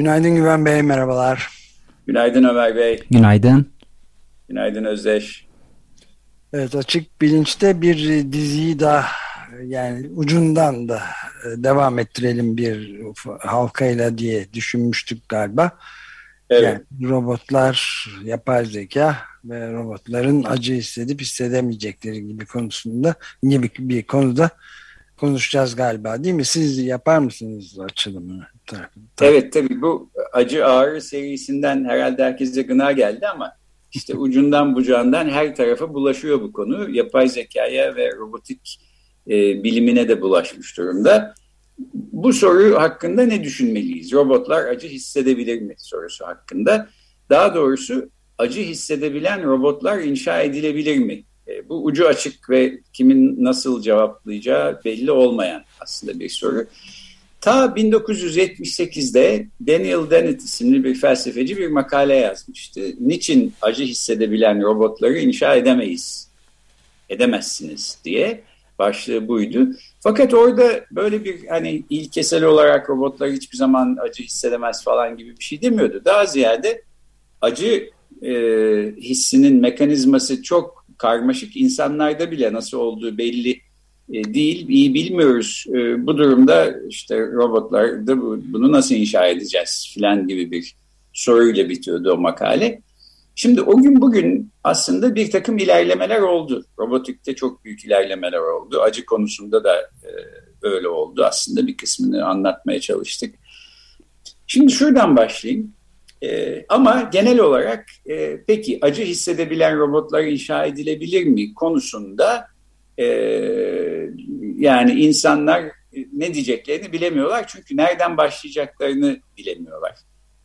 Günaydın Güven Bey, merhabalar. Günaydın Ömer Bey. Günaydın. Günaydın Özdeş. Evet, Açık Bilinç'te bir diziyi daha yani ucundan da devam ettirelim bir halkayla diye düşünmüştük galiba. Evet. Yani robotlar, yapay zeka ve robotların acı hissedip hissedemeyecekleri gibi konusunda gibi bir konuda konuşacağız galiba değil mi? Siz yapar mısınız açılımını? Evet tabii bu acı ağrı serisinden herhalde herkese gına geldi ama işte ucundan bucağından her tarafa bulaşıyor bu konu. Yapay zekaya ve robotik e, bilimine de bulaşmış durumda. Bu soru hakkında ne düşünmeliyiz? Robotlar acı hissedebilir mi sorusu hakkında. Daha doğrusu acı hissedebilen robotlar inşa edilebilir mi? E, bu ucu açık ve kimin nasıl cevaplayacağı belli olmayan aslında bir soru. Ta 1978'de Daniel Dennett isimli bir felsefeci bir makale yazmıştı. Niçin acı hissedebilen robotları inşa edemeyiz, edemezsiniz diye başlığı buydu. Fakat orada böyle bir hani ilkesel olarak robotlar hiçbir zaman acı hissedemez falan gibi bir şey demiyordu. Daha ziyade acı e, hissinin mekanizması çok karmaşık. insanlarda bile nasıl olduğu belli e, değil, iyi bilmiyoruz. E, bu durumda işte robotlarda bu, bunu nasıl inşa edeceğiz filan gibi bir soruyla bitiyordu o makale. Şimdi o gün bugün aslında bir takım ilerlemeler oldu. Robotikte çok büyük ilerlemeler oldu. Acı konusunda da e, öyle oldu. Aslında bir kısmını anlatmaya çalıştık. Şimdi şuradan başlayayım. E, ama genel olarak e, peki acı hissedebilen robotlar inşa edilebilir mi konusunda e, yani insanlar ne diyeceklerini bilemiyorlar. Çünkü nereden başlayacaklarını bilemiyorlar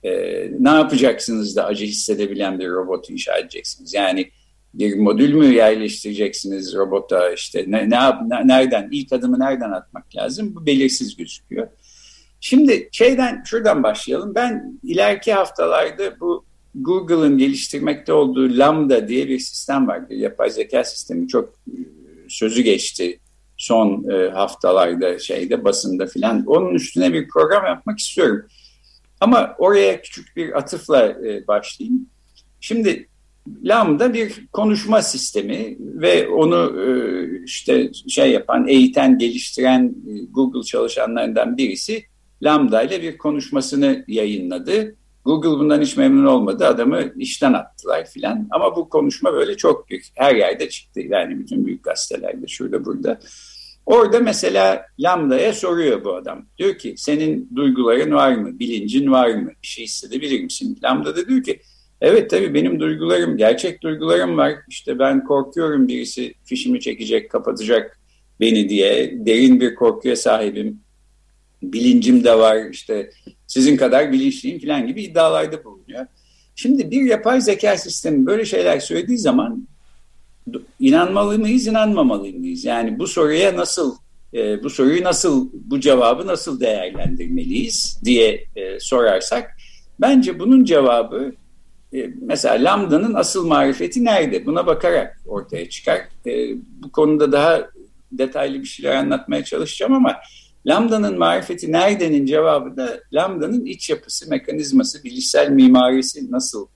e, ne yapacaksınız da acı hissedebilen bir robot inşa edeceksiniz? Yani bir modül mü yerleştireceksiniz robota işte ne, ne, nereden ilk adımı nereden atmak lazım? Bu belirsiz gözüküyor. Şimdi şeyden şuradan başlayalım. Ben ileriki haftalarda bu Google'ın geliştirmekte olduğu Lambda diye bir sistem var. Yapay zeka sistemi çok e, sözü geçti son e, haftalarda şeyde basında filan. Onun üstüne bir program yapmak istiyorum. Ama oraya küçük bir atıfla e, başlayayım. Şimdi Lambda bir konuşma sistemi ve onu işte şey yapan, eğiten, geliştiren Google çalışanlarından birisi Lambda ile bir konuşmasını yayınladı. Google bundan hiç memnun olmadı. Adamı işten attılar filan. Ama bu konuşma böyle çok büyük. Her yerde çıktı. Yani bütün büyük gazetelerde şurada burada. Orada mesela Lambda'ya soruyor bu adam. Diyor ki senin duyguların var mı? Bilincin var mı? Bir şey hissedebilir misin? Lambda da diyor ki evet tabii benim duygularım, gerçek duygularım var. İşte ben korkuyorum birisi fişimi çekecek, kapatacak beni diye. Derin bir korkuya sahibim. Bilincim de var işte sizin kadar bilinçliyim falan gibi iddialarda bulunuyor. Şimdi bir yapay zeka sistemi böyle şeyler söylediği zaman inanmalı mıyız, inanmamalı mıyız? Yani bu soruya nasıl, e, bu soruyu nasıl, bu cevabı nasıl değerlendirmeliyiz diye e, sorarsak, bence bunun cevabı e, mesela Lambda'nın asıl marifeti nerede? Buna bakarak ortaya çıkar. Bu konuda daha detaylı bir şeyler anlatmaya çalışacağım ama Lambda'nın marifeti neredenin cevabı da Lambda'nın iç yapısı, mekanizması, bilişsel mimarisi nasıl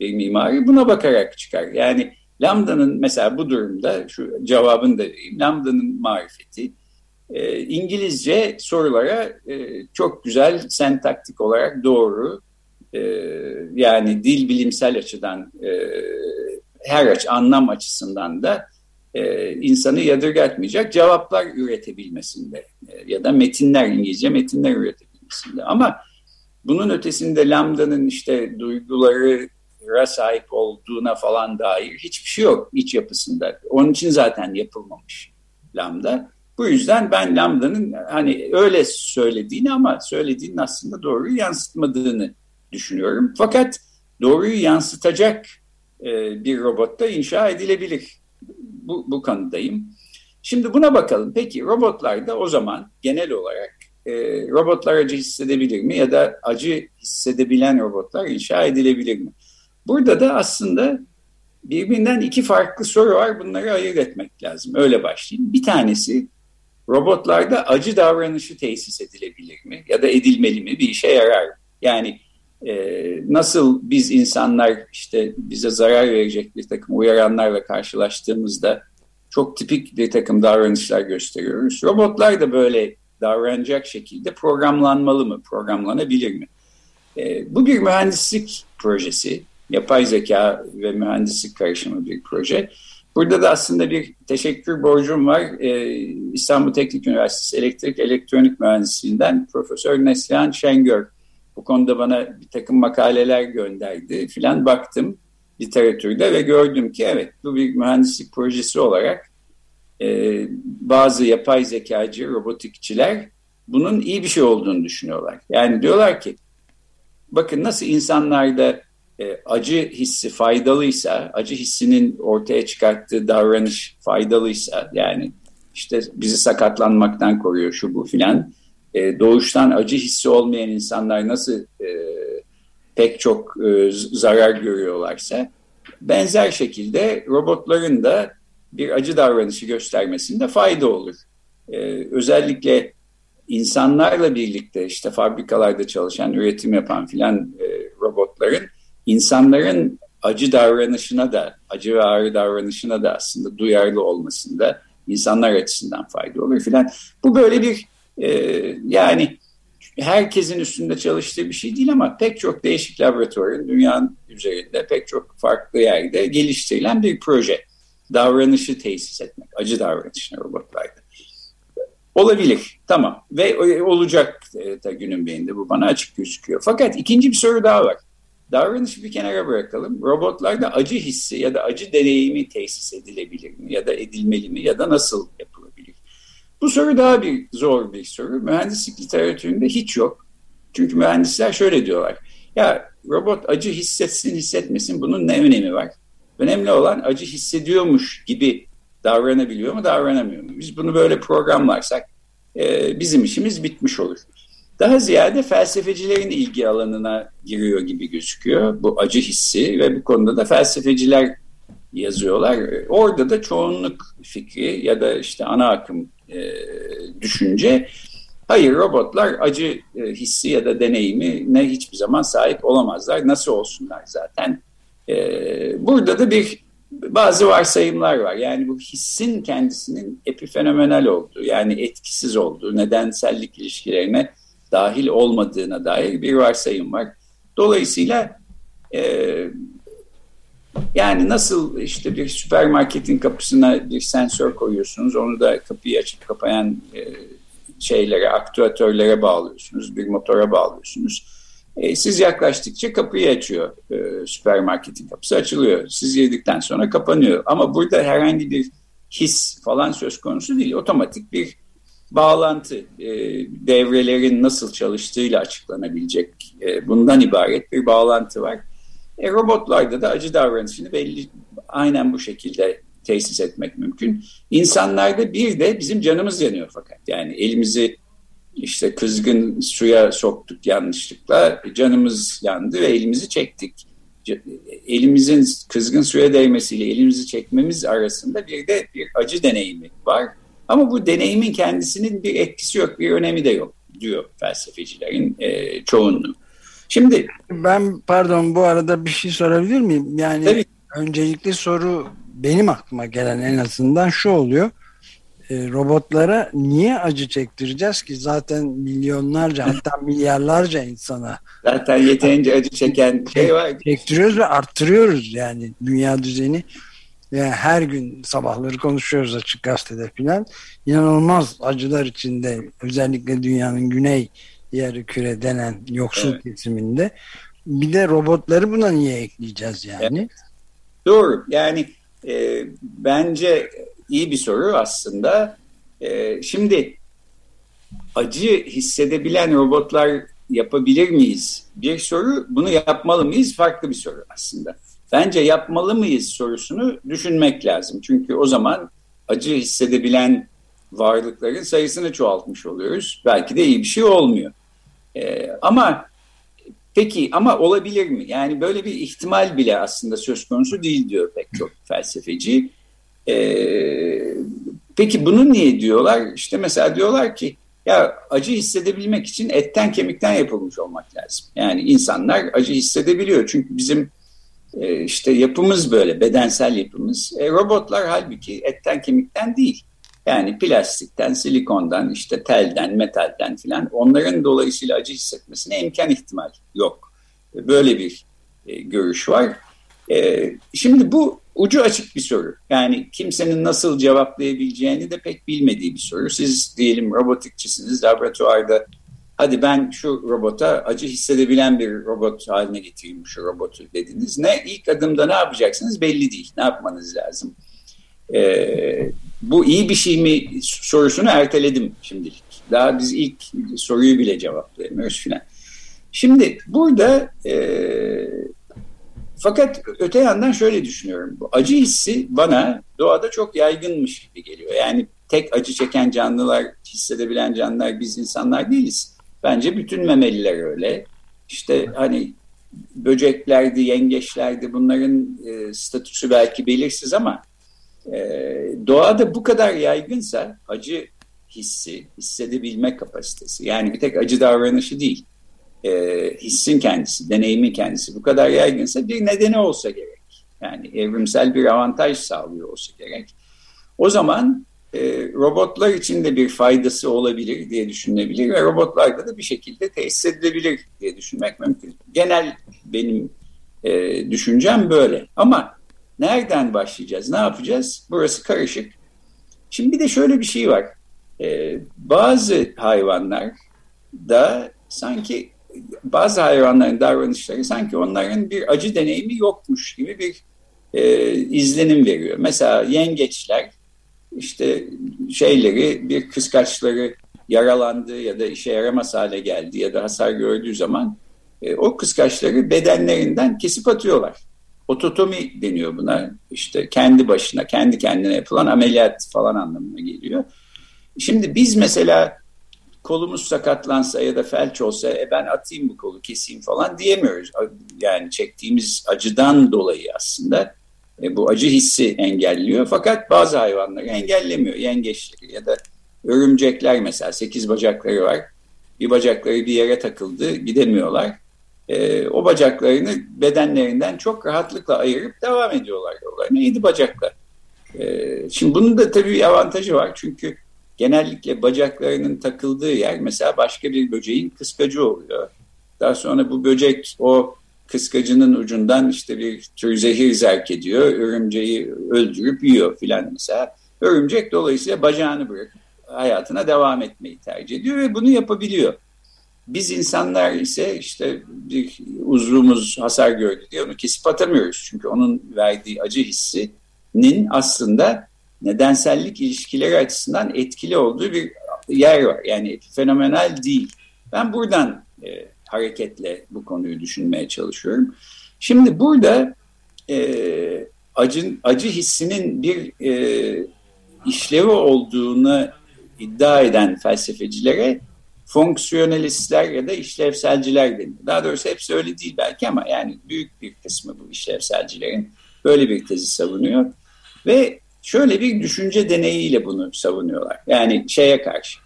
bir mimari buna bakarak çıkar. Yani Lambda'nın mesela bu durumda şu cevabını da vereyim. Lambda'nın marifeti e, İngilizce sorulara e, çok güzel sentaktik olarak doğru e, yani dil bilimsel açıdan e, her aç anlam açısından da e, insanı yadırgatmayacak cevaplar üretebilmesinde e, ya da metinler İngilizce metinler üretebilmesinde ama bunun ötesinde Lambda'nın işte duyguları sahip olduğuna falan dair hiçbir şey yok iç yapısında. Onun için zaten yapılmamış Lambda. Bu yüzden ben Lambda'nın hani öyle söylediğini ama söylediğinin aslında doğruyu yansıtmadığını düşünüyorum. Fakat doğruyu yansıtacak e, bir robot da inşa edilebilir. Bu, bu kanıdayım. Şimdi buna bakalım. Peki robotlarda o zaman genel olarak e, robotlar acı hissedebilir mi ya da acı hissedebilen robotlar inşa edilebilir mi? Burada da aslında birbirinden iki farklı soru var. Bunları ayırt etmek lazım. Öyle başlayayım. Bir tanesi robotlarda acı davranışı tesis edilebilir mi? Ya da edilmeli mi? Bir işe yarar mı? Yani e, nasıl biz insanlar işte bize zarar verecek bir takım uyaranlarla karşılaştığımızda çok tipik bir takım davranışlar gösteriyoruz. Robotlar da böyle davranacak şekilde programlanmalı mı? Programlanabilir mi? E, bu bir mühendislik projesi. Yapay zeka ve mühendislik karışımı bir proje. Burada da aslında bir teşekkür borcum var. Ee, İstanbul Teknik Üniversitesi Elektrik Elektronik Mühendisliğinden Profesör Neslihan Şengör bu konuda bana bir takım makaleler gönderdi filan baktım literatürde ve gördüm ki evet bu bir mühendislik projesi olarak e, bazı yapay zekacı, robotikçiler bunun iyi bir şey olduğunu düşünüyorlar. Yani diyorlar ki bakın nasıl insanlarda e, acı hissi faydalıysa, acı hissinin ortaya çıkarttığı davranış faydalıysa yani işte bizi sakatlanmaktan koruyor şu bu filan. E, doğuştan acı hissi olmayan insanlar nasıl e, pek çok e, zarar görüyorlarsa benzer şekilde robotların da bir acı davranışı göstermesinde fayda olur. E, özellikle insanlarla birlikte işte fabrikalarda çalışan, üretim yapan filan e, robotların insanların acı davranışına da, acı ve ağrı davranışına da aslında duyarlı olmasında insanlar açısından fayda olur filan. Bu böyle bir e, yani herkesin üstünde çalıştığı bir şey değil ama pek çok değişik laboratuvarın dünyanın üzerinde pek çok farklı yerde geliştirilen bir proje. Davranışı tesis etmek, acı davranışını robotlarda. Olabilir, tamam ve olacak da günün birinde bu bana açık gözüküyor. Fakat ikinci bir soru daha var. Davranışı bir kenara bırakalım. Robotlarda acı hissi ya da acı deneyimi tesis edilebilir mi? Ya da edilmeli mi? Ya da nasıl yapılabilir? Bu soru daha bir zor bir soru. Mühendislik literatüründe hiç yok. Çünkü mühendisler şöyle diyorlar. Ya robot acı hissetsin hissetmesin bunun ne önemi var? Önemli olan acı hissediyormuş gibi davranabiliyor mu davranamıyor mu? Biz bunu böyle programlarsak e, bizim işimiz bitmiş olur daha ziyade felsefecilerin ilgi alanına giriyor gibi gözüküyor bu acı hissi ve bu konuda da felsefeciler yazıyorlar. Orada da çoğunluk fikri ya da işte ana akım e, düşünce hayır robotlar acı e, hissi ya da deneyimi ne hiçbir zaman sahip olamazlar. Nasıl olsunlar zaten. E, burada da bir bazı varsayımlar var. Yani bu hissin kendisinin epifenomenal olduğu yani etkisiz olduğu nedensellik ilişkilerine dahil olmadığına dair bir varsayım var. Dolayısıyla e, yani nasıl işte bir süpermarketin kapısına bir sensör koyuyorsunuz, onu da kapıyı açıp kapayan e, şeylere, aktüatörlere bağlıyorsunuz, bir motora bağlıyorsunuz. E, siz yaklaştıkça kapıyı açıyor, e, süpermarketin kapısı açılıyor. Siz girdikten sonra kapanıyor. Ama burada herhangi bir his falan söz konusu değil. Otomatik bir bağlantı devrelerin nasıl çalıştığıyla açıklanabilecek bundan ibaret bir bağlantı var. E, robotlarda da acı davranışını belli aynen bu şekilde tesis etmek mümkün. İnsanlarda bir de bizim canımız yanıyor fakat yani elimizi işte kızgın suya soktuk yanlışlıkla canımız yandı ve elimizi çektik. Elimizin kızgın suya değmesiyle elimizi çekmemiz arasında bir de bir acı deneyimi var. Ama bu deneyimin kendisinin bir etkisi yok, bir önemi de yok diyor felsefecilerin e, çoğunluğu. Şimdi ben pardon bu arada bir şey sorabilir miyim? Yani tabii. öncelikli soru benim aklıma gelen en azından şu oluyor. E, robotlara niye acı çektireceğiz ki zaten milyonlarca hatta milyarlarca insana zaten yeterince acı çeken şey var. Çektiriyoruz ve arttırıyoruz yani dünya düzeni yani her gün sabahları konuşuyoruz açık gazetede filan. İnanılmaz acılar içinde özellikle dünyanın güney yarı küre denen yoksul evet. kesiminde. Bir de robotları buna niye ekleyeceğiz yani? Evet. Doğru. Yani e, bence iyi bir soru aslında. E, şimdi acı hissedebilen robotlar yapabilir miyiz? Bir soru, bunu yapmalı mıyız? Farklı bir soru aslında. Bence yapmalı mıyız sorusunu düşünmek lazım. Çünkü o zaman acı hissedebilen varlıkların sayısını çoğaltmış oluyoruz. Belki de iyi bir şey olmuyor. Ee, ama peki ama olabilir mi? Yani böyle bir ihtimal bile aslında söz konusu değil diyor pek çok felsefeci. Ee, peki bunu niye diyorlar? İşte mesela diyorlar ki ya acı hissedebilmek için etten kemikten yapılmış olmak lazım. Yani insanlar acı hissedebiliyor. Çünkü bizim e, işte yapımız böyle, bedensel yapımız. E, robotlar halbuki etten kemikten değil. Yani plastikten, silikondan, işte telden, metalden filan onların dolayısıyla acı hissetmesine imkan ihtimal yok. Böyle bir e, görüş var. E, şimdi bu ucu açık bir soru. Yani kimsenin nasıl cevaplayabileceğini de pek bilmediği bir soru. Siz diyelim robotikçisiniz, laboratuvarda hadi ben şu robota acı hissedebilen bir robot haline getireyim şu robotu dediniz. Ne ilk adımda ne yapacaksınız belli değil. Ne yapmanız lazım? Ee, bu iyi bir şey mi sorusunu erteledim şimdilik. Daha biz ilk soruyu bile cevaplayamıyoruz filan. Şimdi burada e, fakat öte yandan şöyle düşünüyorum. Bu acı hissi bana doğada çok yaygınmış gibi geliyor. Yani tek acı çeken canlılar, hissedebilen canlılar biz insanlar değiliz. Bence bütün memeliler öyle. İşte hani böceklerdi, yengeçlerdi bunların e, statüsü belki belirsiz ama e, doğada bu kadar yaygınsa acı hissi, hissedebilme kapasitesi yani bir tek acı davranışı değil e, hissin kendisi, deneyimin kendisi bu kadar yaygınsa bir nedeni olsa gerek. Yani evrimsel bir avantaj sağlıyor olsa gerek. O zaman e, robotlar için de bir faydası olabilir diye düşünülebilir ve robotlarda da bir şekilde tesis edilebilir diye düşünmek mümkün. Genel benim e, düşüncem böyle. Ama nereden başlayacağız, ne yapacağız? Burası karışık. Şimdi bir de şöyle bir şey var. E, bazı hayvanlar da sanki bazı hayvanların davranışları sanki onların bir acı deneyimi yokmuş gibi bir e, izlenim veriyor. Mesela yengeçler işte şeyleri bir kıskaçları yaralandı ya da işe yaramaz hale geldi ya da hasar gördüğü zaman e, o kıskaçları bedenlerinden kesip atıyorlar. Ototomi deniyor buna. İşte kendi başına, kendi kendine yapılan ameliyat falan anlamına geliyor. Şimdi biz mesela kolumuz sakatlansa ya da felç olsa e ben atayım bu kolu keseyim falan diyemiyoruz. Yani çektiğimiz acıdan dolayı aslında e, bu acı hissi engelliyor. Fakat bazı hayvanları engellemiyor. Yengeçleri ya da örümcekler mesela sekiz bacakları var. Bir bacakları bir yere takıldı gidemiyorlar. E, o bacaklarını bedenlerinden çok rahatlıkla ayırıp devam ediyorlar yollarına. Yedi bacakla. E, şimdi bunun da tabii avantajı var. Çünkü genellikle bacaklarının takıldığı yer mesela başka bir böceğin kıskacı oluyor. Daha sonra bu böcek o kıskacının ucundan işte bir tür zehir zerk ediyor. Örümceği öldürüp yiyor filan mesela. Örümcek dolayısıyla bacağını bırakıp hayatına devam etmeyi tercih ediyor ve bunu yapabiliyor. Biz insanlar ise işte bir uzvumuz hasar gördü diye onu kesip atamıyoruz. Çünkü onun verdiği acı hissinin aslında nedensellik ilişkileri açısından etkili olduğu bir yer var. Yani fenomenal değil. Ben buradan e, hareketle bu konuyu düşünmeye çalışıyorum. Şimdi burada e, acı, acı hissinin bir e, işlevi olduğunu iddia eden felsefecilere fonksiyonelistler ya da işlevselciler deniyor. Daha doğrusu hepsi öyle değil belki ama yani büyük bir kısmı bu işlevselcilerin böyle bir tezi savunuyor. Ve şöyle bir düşünce deneyiyle bunu savunuyorlar. Yani şeye karşı.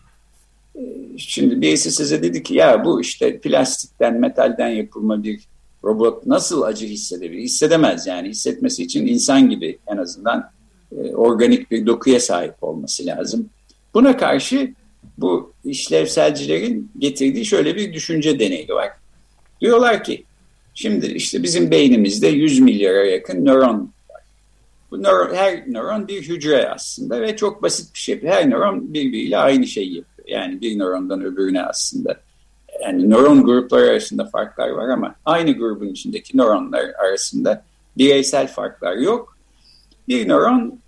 Ee, şimdi birisi size dedi ki ya bu işte plastikten, metalden yapılma bir robot nasıl acı hissedebilir? Hissedemez yani. Hissetmesi için insan gibi en azından e, organik bir dokuya sahip olması lazım. Buna karşı bu işlevselcilerin getirdiği şöyle bir düşünce deneyi var. Diyorlar ki şimdi işte bizim beynimizde 100 milyara yakın nöron bu nöron, her nöron bir hücre aslında ve çok basit bir şey. Her nöron birbiriyle aynı şeyi yapıyor. Yani bir nörondan öbürüne aslında. Yani nöron grupları arasında farklar var ama aynı grubun içindeki nöronlar arasında bireysel farklar yok. Bir nöron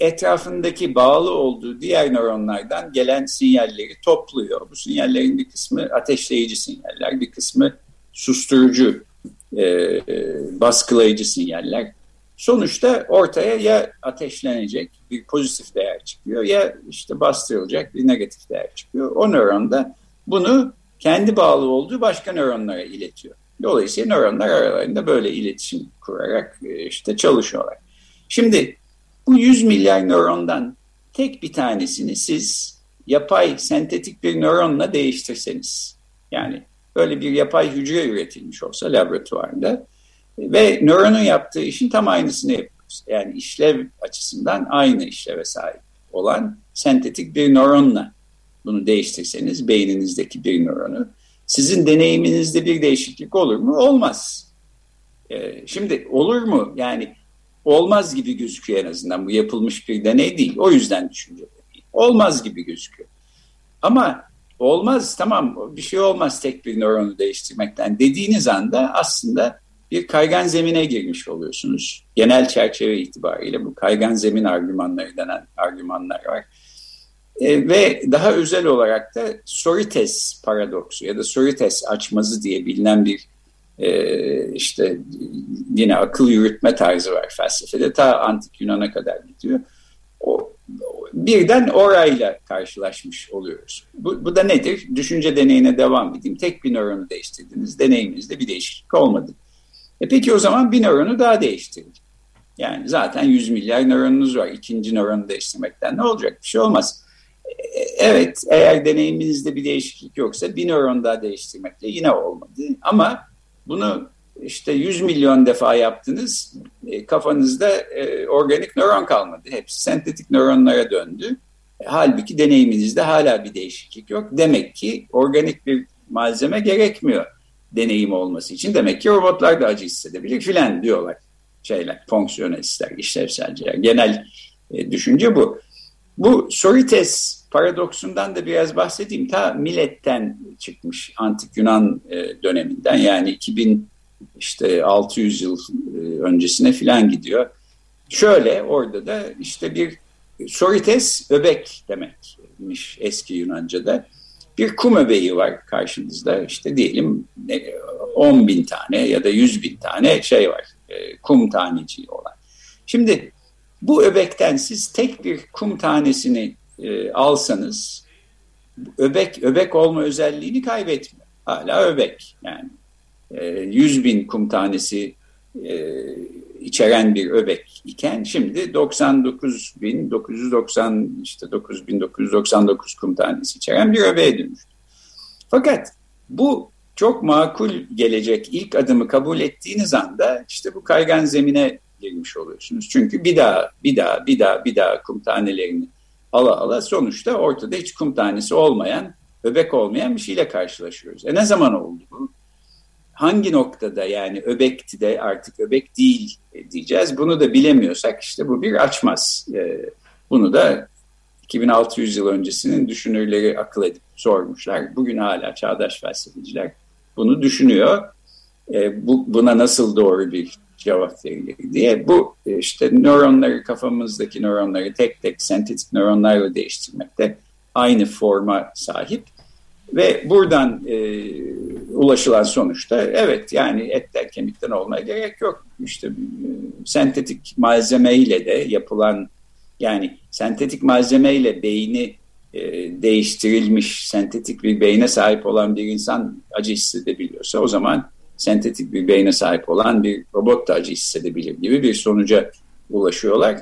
etrafındaki bağlı olduğu diğer nöronlardan gelen sinyalleri topluyor. Bu sinyallerin bir kısmı ateşleyici sinyaller, bir kısmı susturucu, e, baskılayıcı sinyaller. Sonuçta ortaya ya ateşlenecek bir pozitif değer çıkıyor ya işte bastırılacak bir negatif değer çıkıyor. O nöron da bunu kendi bağlı olduğu başka nöronlara iletiyor. Dolayısıyla nöronlar aralarında böyle iletişim kurarak e, işte çalışıyorlar. Şimdi bu 100 milyar nörondan tek bir tanesini siz yapay sentetik bir nöronla değiştirseniz yani böyle bir yapay hücre üretilmiş olsa laboratuvarda ve nöronun yaptığı işin tam aynısını yapıyoruz. Yani işlev açısından aynı işleve sahip olan sentetik bir nöronla bunu değiştirseniz beyninizdeki bir nöronu sizin deneyiminizde bir değişiklik olur mu? Olmaz. Ee, şimdi olur mu? Yani olmaz gibi gözüküyor en azından. Bu yapılmış bir deney değil. O yüzden düşünce değil. Olmaz gibi gözüküyor. Ama olmaz tamam bir şey olmaz tek bir nöronu değiştirmekten dediğiniz anda aslında bir kaygan zemine girmiş oluyorsunuz. Genel çerçeve itibariyle bu kaygan zemin argümanları denen argümanlar var. E, ve daha özel olarak da Sorites paradoksu ya da Sorites açmazı diye bilinen bir işte yine akıl yürütme tarzı var felsefede. Ta antik Yunan'a kadar gidiyor. O, birden orayla karşılaşmış oluyoruz. Bu, bu da nedir? Düşünce deneyine devam edeyim. Tek bir nöronu değiştirdiniz. Deneyiminizde bir değişiklik olmadı. E peki o zaman bir nöronu daha değiştirin. Yani zaten 100 milyar nöronunuz var. İkinci nöronu değiştirmekten ne olacak? Bir şey olmaz. E, evet eğer deneyiminizde bir değişiklik yoksa bir nöron daha değiştirmekle yine olmadı. Ama bunu işte 100 milyon defa yaptınız. E, kafanızda e, organik nöron kalmadı. Hepsi sentetik nöronlara döndü. E, halbuki deneyiminizde hala bir değişiklik yok. Demek ki organik bir malzeme gerekmiyor deneyim olması için. Demek ki robotlar da acı hissedebilir filan diyorlar şeyler, fonksiyonelistler, işlevselciler. Genel düşünce bu. Bu Sorites paradoksundan da biraz bahsedeyim. Ta Milet'ten çıkmış antik Yunan e, döneminden yani 2000 işte 600 yıl e, öncesine filan gidiyor. Şöyle orada da işte bir Sorites öbek demekmiş eski Yunanca'da. Bir kum öbeği var karşınızda işte diyelim 10 bin tane ya da 100 bin tane şey var e, kum taneciği olan. Şimdi bu öbekten siz tek bir kum tanesini e, alsanız öbek öbek olma özelliğini kaybetmiyor. Hala öbek yani e, 100 bin kum tanesi e, içeren bir öbek iken şimdi 99.990 işte 9.999 kum tanesi içeren bir öbeğe dönüştü. Fakat bu çok makul gelecek ilk adımı kabul ettiğiniz anda işte bu kaygan zemine girmiş oluyorsunuz. Çünkü bir daha, bir daha, bir daha, bir daha kum tanelerini ala ala sonuçta ortada hiç kum tanesi olmayan, öbek olmayan bir şeyle karşılaşıyoruz. E ne zaman oldu bu? Hangi noktada yani öbekti de artık öbek değil diyeceğiz. Bunu da bilemiyorsak işte bu bir açmaz. E, bunu da 2600 yıl öncesinin düşünürleri akıl edip sormuşlar. Bugün hala çağdaş felsefeciler bunu düşünüyor. E, bu, buna nasıl doğru bir cevap verilir diye. Bu e, işte nöronları kafamızdaki nöronları tek tek sentetik nöronlarla değiştirmekte aynı forma sahip. Ve buradan e, ulaşılan sonuçta evet yani etten kemikten olmaya gerek yok. İşte e, sentetik malzemeyle de yapılan yani sentetik malzemeyle beyni e, değiştirilmiş sentetik bir beyne sahip olan bir insan acı hissedebiliyorsa o zaman sentetik bir beyne sahip olan bir robot da acı hissedebilir gibi bir sonuca ulaşıyorlar.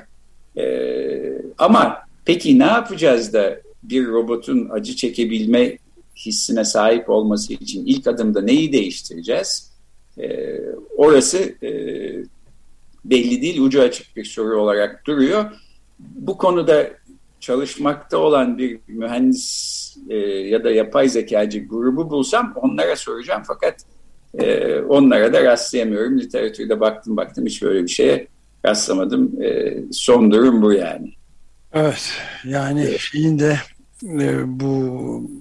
Ee, ama peki ne yapacağız da bir robotun acı çekebilme hissine sahip olması için ilk adımda neyi değiştireceğiz? Ee, orası e, belli değil, ucu açık bir soru olarak duruyor. Bu konuda çalışmakta olan bir mühendis e, ya da yapay zekacı grubu bulsam onlara soracağım fakat e, onlara da rastlayamıyorum. Literatürde baktım baktım hiç böyle bir şeye rastlamadım. E, son durum bu yani. Evet yani evet. şeyin de e, bu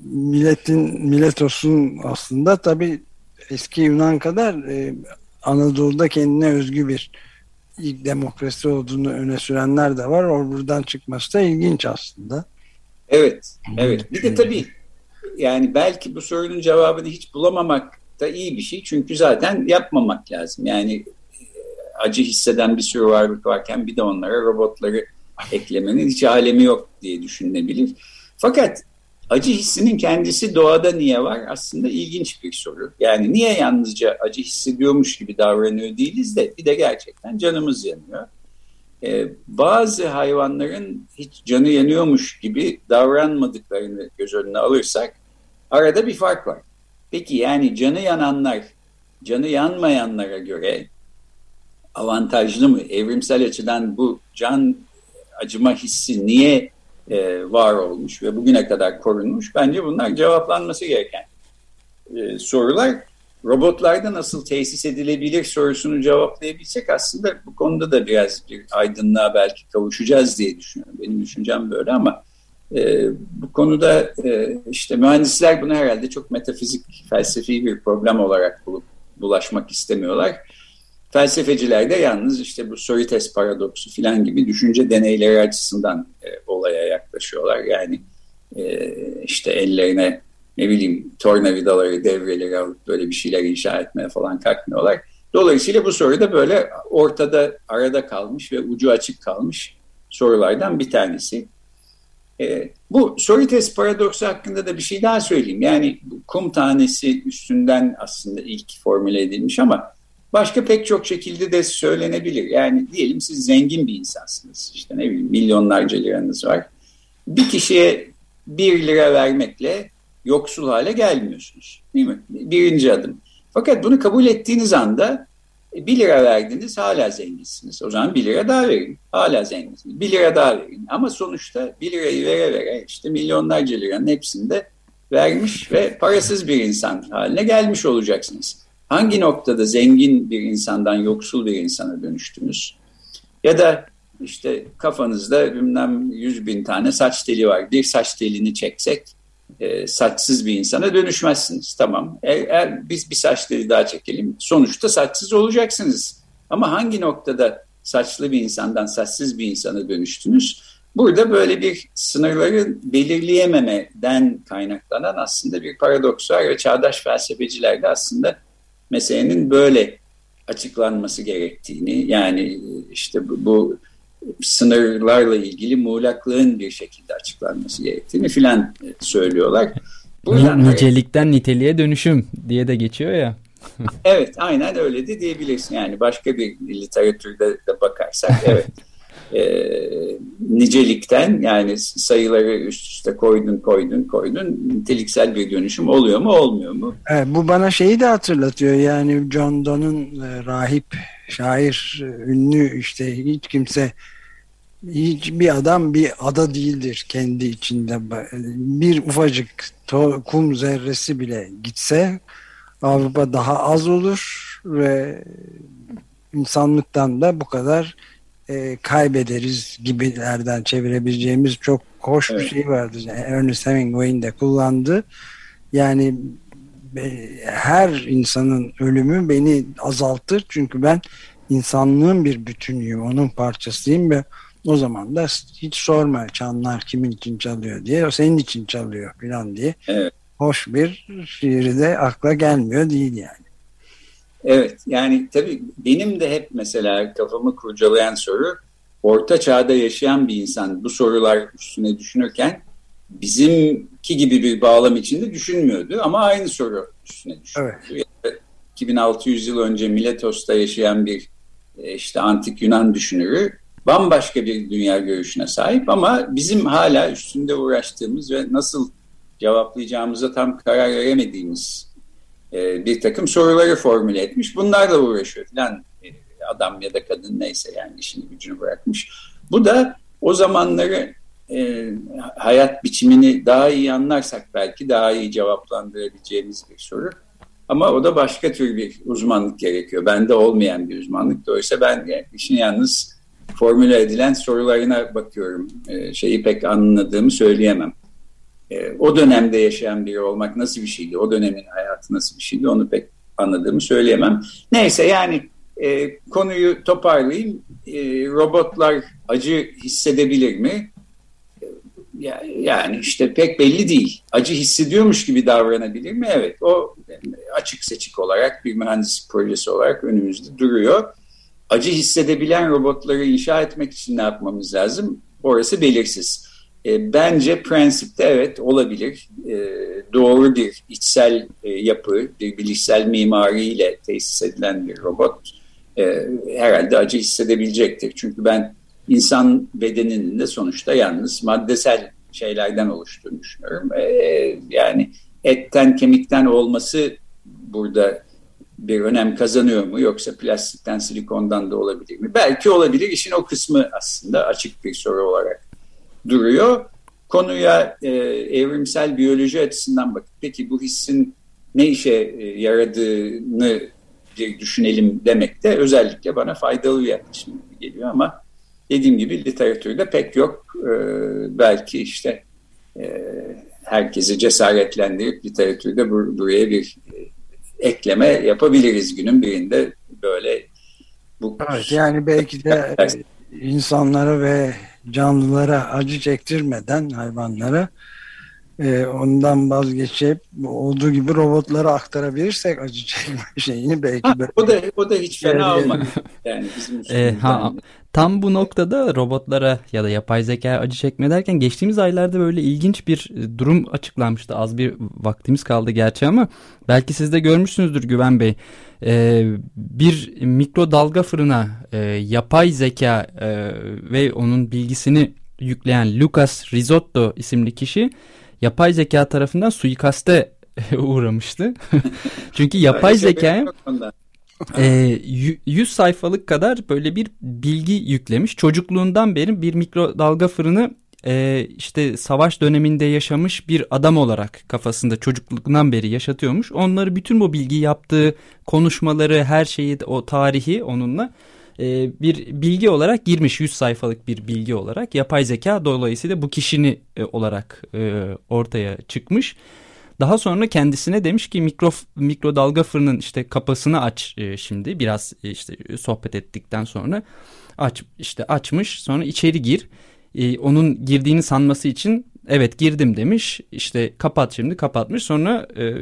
milletin Miletos'un aslında tabi eski Yunan kadar e, Anadolu'da kendine özgü bir ilk demokrasi olduğunu öne sürenler de var. O buradan çıkması da ilginç aslında. Evet, evet. Bir de tabii yani belki bu sorunun cevabını hiç bulamamak da iyi bir şey. Çünkü zaten yapmamak lazım. Yani e, acı hisseden bir sürü varlık varken bir de onlara robotları eklemenin hiç alemi yok diye düşünülebilir. Fakat acı hissinin kendisi doğada niye var? Aslında ilginç bir soru. Yani niye yalnızca acı hissediyormuş gibi davranıyor değiliz de bir de gerçekten canımız yanıyor. Ee, bazı hayvanların hiç canı yanıyormuş gibi davranmadıklarını göz önüne alırsak arada bir fark var. Peki yani canı yananlar canı yanmayanlara göre avantajlı mı? Evrimsel açıdan bu can acıma hissi niye e, var olmuş ve bugüne kadar korunmuş? Bence bunlar cevaplanması gereken e, sorular. Robotlarda nasıl tesis edilebilir sorusunu cevaplayabilsek aslında bu konuda da biraz bir aydınlığa belki kavuşacağız diye düşünüyorum. Benim düşüncem böyle ama e, bu konuda e, işte mühendisler bunu herhalde çok metafizik, felsefi bir problem olarak bulup bulaşmak istemiyorlar. Felsefeciler de yalnız işte bu Sorites paradoksu filan gibi düşünce deneyleri açısından e, olaya yaklaşıyorlar. Yani e, işte ellerine ne bileyim tornavidaları, devreleri alıp böyle bir şeyler inşa etmeye falan kalkmıyorlar. Dolayısıyla bu soru da böyle ortada, arada kalmış ve ucu açık kalmış sorulardan bir tanesi. E, bu Sorites paradoksu hakkında da bir şey daha söyleyeyim. Yani kum tanesi üstünden aslında ilk formüle edilmiş ama başka pek çok şekilde de söylenebilir. Yani diyelim siz zengin bir insansınız. İşte ne bileyim milyonlarca liranız var. Bir kişiye bir lira vermekle yoksul hale gelmiyorsunuz. Değil mi? Birinci adım. Fakat bunu kabul ettiğiniz anda 1 e, lira verdiniz hala zenginsiniz. O zaman 1 lira daha verin. Hala zenginsiniz. 1 lira daha verin. Ama sonuçta 1 lirayı vere vere işte milyonlarca liranın hepsini de vermiş ve parasız bir insan haline gelmiş olacaksınız. Hangi noktada zengin bir insandan yoksul bir insana dönüştünüz? Ya da işte kafanızda bilmem 100 bin tane saç teli var. Bir saç telini çeksek e, saçsız bir insana dönüşmezsiniz. Tamam. Eğer, eğer biz bir saçları daha çekelim sonuçta saçsız olacaksınız. Ama hangi noktada saçlı bir insandan saçsız bir insana dönüştünüz? Burada böyle bir sınırları belirleyememeden kaynaklanan aslında bir paradoks var ve çağdaş felsefeciler de aslında meselenin böyle açıklanması gerektiğini yani işte bu, bu sınırlarla ilgili muğlaklığın bir şekilde açıklanması gerektiğini filan söylüyorlar. Buradan Nicelikten niteliğe dönüşüm diye de geçiyor ya. evet aynen öyle de diyebilirsin. Yani başka bir literatürde de bakarsak evet. e, nicelikten yani sayıları üst üste koydun koydun koydun niteliksel bir dönüşüm oluyor mu olmuyor mu? Evet, bu bana şeyi de hatırlatıyor yani John Donne'un e, rahip şair ünlü işte hiç kimse hiç bir adam bir ada değildir kendi içinde. Bir ufacık kum zerresi bile gitse Avrupa daha az olur ve insanlıktan da bu kadar e, kaybederiz gibilerden çevirebileceğimiz çok hoş evet. bir şey vardı. Yani Ernest Hemingway'in de kullandığı. Yani her insanın ölümü beni azaltır çünkü ben insanlığın bir bütünüyüm, onun parçasıyım ve o zaman da hiç sorma çanlar kimin için çalıyor diye. O senin için çalıyor falan diye. Evet. Hoş bir şiiri de akla gelmiyor değil yani. Evet yani tabii benim de hep mesela kafamı kurcalayan soru orta çağda yaşayan bir insan bu sorular üstüne düşünürken bizimki gibi bir bağlam içinde düşünmüyordu ama aynı soru üstüne düşünüyordu. Evet. 2600 yıl önce Miletos'ta yaşayan bir e, işte antik Yunan düşünürü bambaşka bir dünya görüşüne sahip ama bizim hala üstünde uğraştığımız ve nasıl cevaplayacağımıza tam karar veremediğimiz e, bir takım soruları formüle etmiş. Bunlarla uğraşıyor falan e, adam ya da kadın neyse yani işini gücünü bırakmış. Bu da o zamanları e, hayat biçimini daha iyi anlarsak belki daha iyi cevaplandırabileceğimiz bir soru. Ama o da başka tür bir uzmanlık gerekiyor. Bende olmayan bir uzmanlık. Dolayısıyla ben yani işin yalnız formüle edilen sorularına bakıyorum. E, şeyi pek anladığımı söyleyemem. E, o dönemde yaşayan biri olmak nasıl bir şeydi? O dönemin hayatı nasıl bir şeydi? Onu pek anladığımı söyleyemem. Neyse yani e, konuyu toparlayayım. E, robotlar acı hissedebilir mi? Yani işte pek belli değil. Acı hissediyormuş gibi davranabilir mi? Evet. O açık seçik olarak bir mühendislik projesi olarak önümüzde duruyor. Acı hissedebilen robotları inşa etmek için ne yapmamız lazım? Orası belirsiz. E, bence prensipte evet olabilir. E, doğru bir içsel e, yapı, bir bilişsel mimariyle tesis edilen bir robot e, herhalde acı hissedebilecektir. Çünkü ben insan bedeninin de sonuçta yalnız maddesel şeylerden oluştuğunu düşünüyorum. E, yani etten kemikten olması burada bir önem kazanıyor mu yoksa plastikten silikondan da olabilir mi? Belki olabilir. İşin o kısmı aslında açık bir soru olarak duruyor. Konuya e, evrimsel biyoloji açısından bakıp peki bu hissin ne işe e, yaradığını düşünelim demek de özellikle bana faydalı bir yaklaşım geliyor ama dediğim gibi literatürde pek yok. E, belki işte e, herkesi cesaretlendirip literatürde bur buraya bir e, ekleme yapabiliriz günün birinde böyle bu evet, yani belki de insanlara ve canlılara acı çektirmeden hayvanlara e, ondan vazgeçip olduğu gibi robotlara aktarabilirsek acı çekme şeyini belki ha, o da o da hiç fena olmaz. Yani bizim e, ha, tam bu noktada robotlara ya da yapay zeka acı çekme derken geçtiğimiz aylarda böyle ilginç bir e, durum açıklanmıştı. Az bir vaktimiz kaldı gerçi ama belki siz de görmüşsünüzdür Güven Bey. Ee, bir mikrodalga fırına e, yapay zeka e, ve onun bilgisini yükleyen Lucas Risotto isimli kişi yapay zeka tarafından suikaste uğramıştı. Çünkü yapay zeka e, 100 sayfalık kadar böyle bir bilgi yüklemiş. Çocukluğundan beri bir mikrodalga fırını e, işte savaş döneminde yaşamış bir adam olarak kafasında çocukluktan beri yaşatıyormuş. Onları bütün bu bilgi yaptığı konuşmaları her şeyi o tarihi onunla e, bir bilgi olarak girmiş 100 sayfalık bir bilgi olarak yapay zeka dolayısıyla bu kişini e, olarak e, ortaya çıkmış. Daha sonra kendisine demiş ki mikro mikrodalga fırının işte kapasını aç e, şimdi biraz e, işte sohbet ettikten sonra aç işte açmış sonra içeri gir. E, onun girdiğini sanması için Evet girdim demiş. İşte kapat şimdi kapatmış. Sonra e,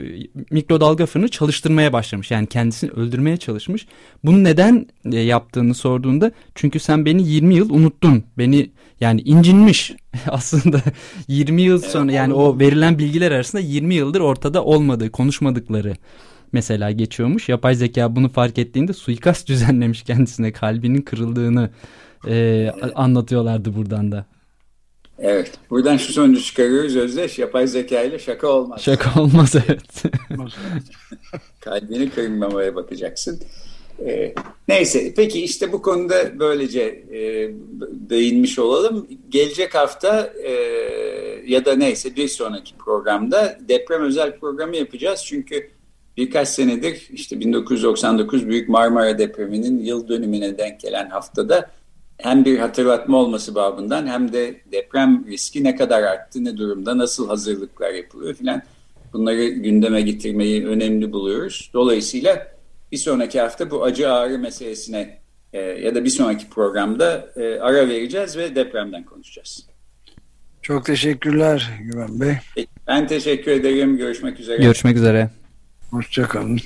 mikrodalga fırını çalıştırmaya başlamış. Yani kendisini öldürmeye çalışmış. Bunu neden e, yaptığını sorduğunda çünkü sen beni 20 yıl unuttun. Beni yani incinmiş. Aslında 20 yıl sonra yani o verilen bilgiler arasında 20 yıldır ortada olmadığı konuşmadıkları mesela geçiyormuş. Yapay zeka bunu fark ettiğinde suikast düzenlemiş kendisine. Kalbinin kırıldığını e, anlatıyorlardı buradan da. Evet. Buradan şu sonucu çıkarıyoruz Özdeş. Yapay zeka ile şaka olmaz. Şaka olmaz evet. Kalbini kırmamaya bakacaksın. Ee, neyse peki işte bu konuda böylece e, değinmiş olalım. Gelecek hafta e, ya da neyse bir sonraki programda deprem özel programı yapacağız. Çünkü birkaç senedir işte 1999 Büyük Marmara depreminin yıl dönümüne denk gelen haftada hem bir hatırlatma olması babından hem de deprem riski ne kadar arttı, ne durumda, nasıl hazırlıklar yapılıyor filan bunları gündeme getirmeyi önemli buluyoruz. Dolayısıyla bir sonraki hafta bu acı ağrı meselesine e, ya da bir sonraki programda e, ara vereceğiz ve depremden konuşacağız. Çok teşekkürler Güven Bey. Ben teşekkür ederim. Görüşmek üzere. Görüşmek üzere. Hoşçakalın.